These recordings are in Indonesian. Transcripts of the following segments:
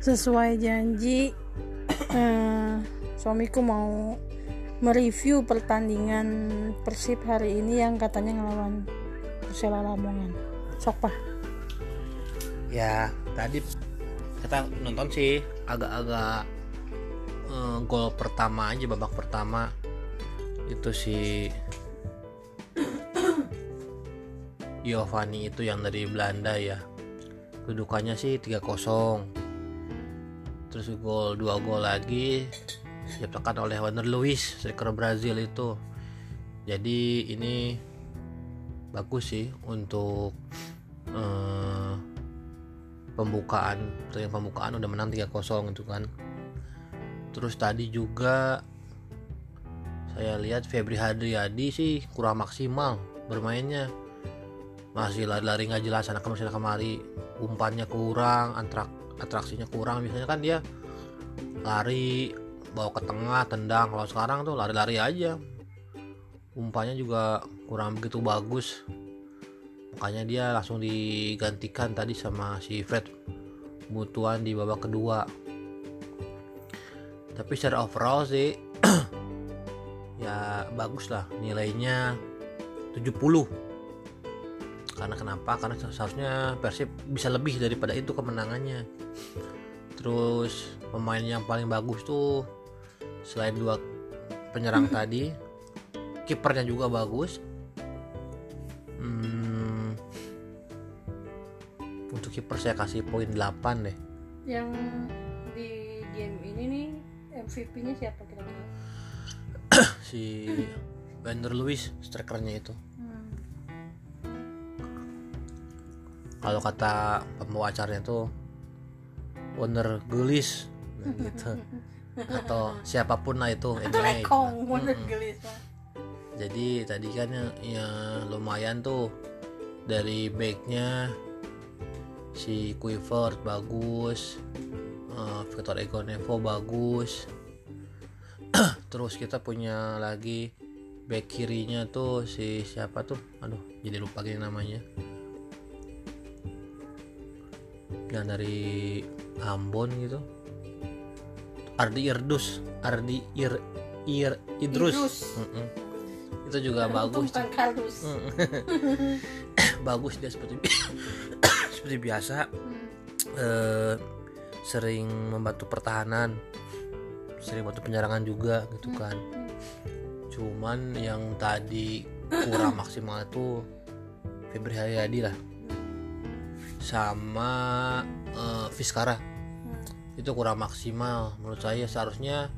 sesuai janji eh, suamiku mau mereview pertandingan Persib hari ini yang katanya ngelawan Persela Lamongan. Sok pak. Ya tadi kita nonton sih agak-agak eh, gol pertama aja babak pertama. Itu si Giovanni itu yang dari Belanda ya. Kedudukannya sih 3-0 terus gol dua gol lagi diciptakan oleh Wander Luiz striker Brazil itu. Jadi ini bagus sih untuk eh, pembukaan pertandingan pembukaan udah menang 3-0 gitu kan. Terus tadi juga saya lihat Febri Hadriadi sih kurang maksimal bermainnya. Masih lari-lari nggak jelas anak ke mana kemari umpannya kurang antrak atraksinya kurang. Biasanya kan dia lari bawa ke tengah tendang. Kalau sekarang tuh lari-lari aja. Umpannya juga kurang begitu bagus. Makanya dia langsung digantikan tadi sama si Fred Butuan di babak kedua. Tapi secara overall sih ya bagus lah nilainya. 70 karena kenapa? Karena seharusnya Persib bisa lebih daripada itu kemenangannya. Terus pemain yang paling bagus tuh selain dua penyerang tadi kipernya juga bagus. Hmm, untuk kiper saya kasih poin 8 deh. Yang di game ini nih MVP-nya siapa kira-kira? Si Vander Luis strikernya itu. Hmm. Kalau kata pembawa acaranya tuh Wonder Gelis nah, gitu. Atau siapa pun lah itu intinya itu. Rekong bener Mm-mm. gelis jadi tadi kan ya, ya lumayan tuh. Dari backnya si Quiver bagus eh, Victor Ego Nevo bagus. Terus kita punya lagi back kirinya tuh si siapa tuh? Aduh jadi lupa gini namanya yang dari Ambon gitu. Ardi Irdus Ardi Ir Ir Idrus, Idrus. Mm-mm. itu juga bagus Mm. bagus dia seperti seperti biasa. Hmm. eh, sering membantu pertahanan sering bantu penyerangan juga gitu kan. Cuman yang tadi kurang maksimal itu Febri Haryadi lah sama eh, Fiskara Hmm. itu kurang maksimal menurut saya. Seharusnya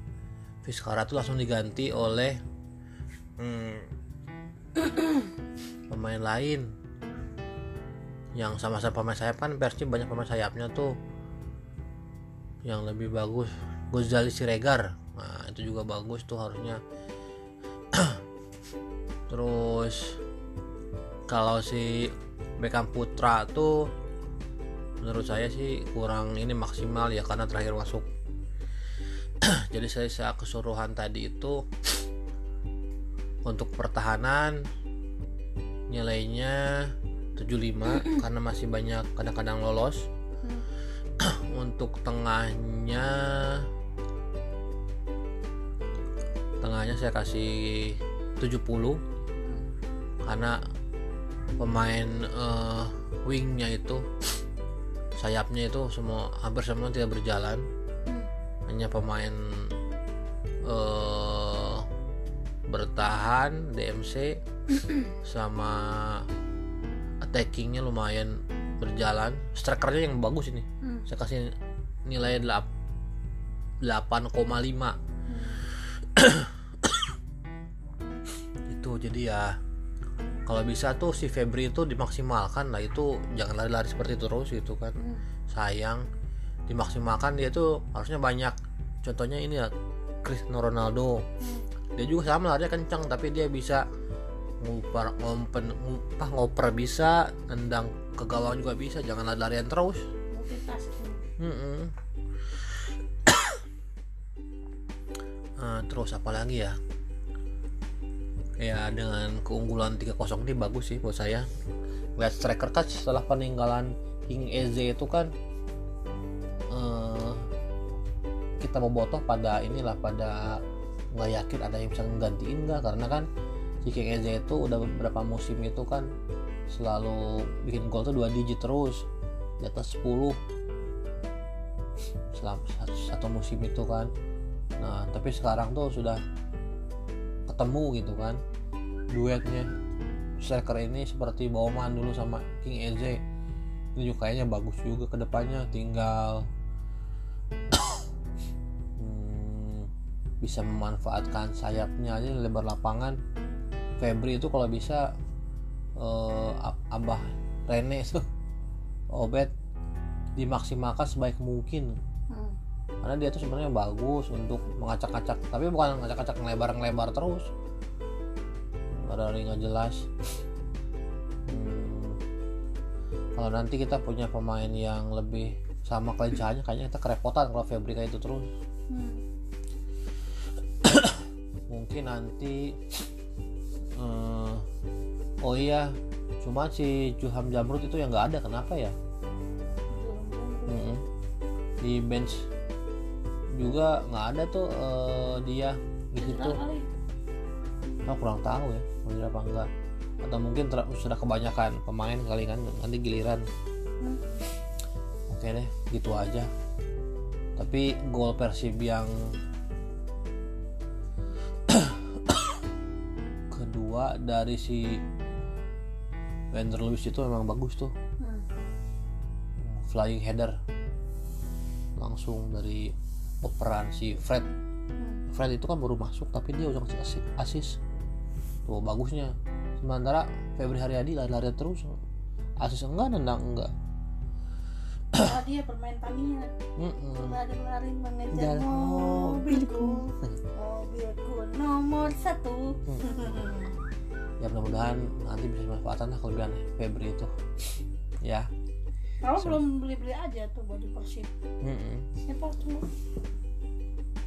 Fiskara tuh langsung diganti oleh hmm, pemain lain. Yang sama-sama pemain sayap kan Persib banyak pemain sayapnya tuh yang lebih bagus. Gozali Siregar. Nah itu juga bagus tuh harusnya. Terus kalau si Beckham Putra tuh menurut saya sih kurang ini maksimal ya karena terakhir masuk. Jadi saya secara keseluruhan tadi itu untuk pertahanan nilainya 75 karena masih banyak kadang-kadang lolos. Untuk tengahnya tengahnya saya kasih 70 karena pemain eh, wingnya itu sayapnya itu semua hampir semua tidak berjalan Hmm. hanya pemain eh, bertahan DMC sama attackingnya lumayan berjalan strikernya yang bagus ini Hmm. saya kasih nilai 8,5 itu jadi ya kalau bisa tuh si Febri itu dimaksimalkan lah itu jangan lari-lari seperti itu terus gitu kan. Hmm. sayang dimaksimalkan dia tuh harusnya banyak. Contohnya ini ya Cristiano Ronaldo. Dia juga sama larinya kencang tapi dia bisa nguper ngompen ngu- apa, ngoper bisa nendang ke gawang juga bisa. Jangan lari-larian terus. Multitasking Mm-mm. Eh, terus apa lagi ya ya dengan keunggulan 3-0 ini bagus sih buat saya. Lihat striker kan setelah peninggalan King Eze itu kan eh, kita bobotoh pada inilah pada nggak yakin ada yang bisa menggantiin nggak. Karena kan si King Eze itu udah beberapa musim itu kan selalu bikin gol tuh dua digit terus di atas 10 selama satu musim itu kan. Nah tapi sekarang tuh sudah ketemu gitu kan. Duetnya. Striker ini seperti Bauman dulu sama King Eze ini juga kayaknya bagus juga ke depannya. Tinggal hmm, bisa memanfaatkan sayapnya aja lebar lapangan. Febri itu kalau bisa uh, Abah Rene itu. Obet dimaksimalkan sebaik mungkin. Karena dia tuh sebenarnya bagus untuk mengacak-acak. Tapi bukan ngacak-acak ngelebar-ngelebar terus. Ada nggak jelas. Hmm, kalau nanti kita punya pemain yang lebih sama kelincahannya kayaknya kita kerepotan kalau Febri kayak itu terus. Hmm. mungkin nanti uh, oh iya cuma si Juham Jamrut itu yang nggak ada kenapa ya? Hmm. di bench juga nggak ada tuh uh, dia gitu tuh oh, kurang tahu ya bener apa enggak. Atau mungkin sudah kebanyakan pemain kali kan nanti giliran. Hmm. oke deh gitu aja. Tapi gol Persib yang kedua dari si Wender Lewis itu memang bagus tuh. Hmm. flying header. Langsung dari operan si Fred. Hmm. Fred itu kan baru masuk tapi dia udah ngasih asis tuh bagusnya. Sementara Febri Haryadi lari-lari terus. Asis enggak nendang enggak. Oh, dia bermain Tamiya lari-lari mengejar mobilku. Mobilku nomor satu. Ya mudah-mudahan nanti bisa dimanfaatkan lah kelebihan Febri itu. Ya kalau so. belum beli-beli aja tuh baju persib mm -mm. siapa tuh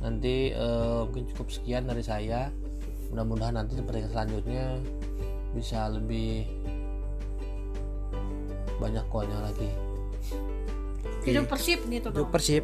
nanti uh, mungkin cukup sekian dari saya. Mudah-mudahan nanti pertandingan selanjutnya bisa lebih banyak golnya lagi. Hidup persib gitu hidup persib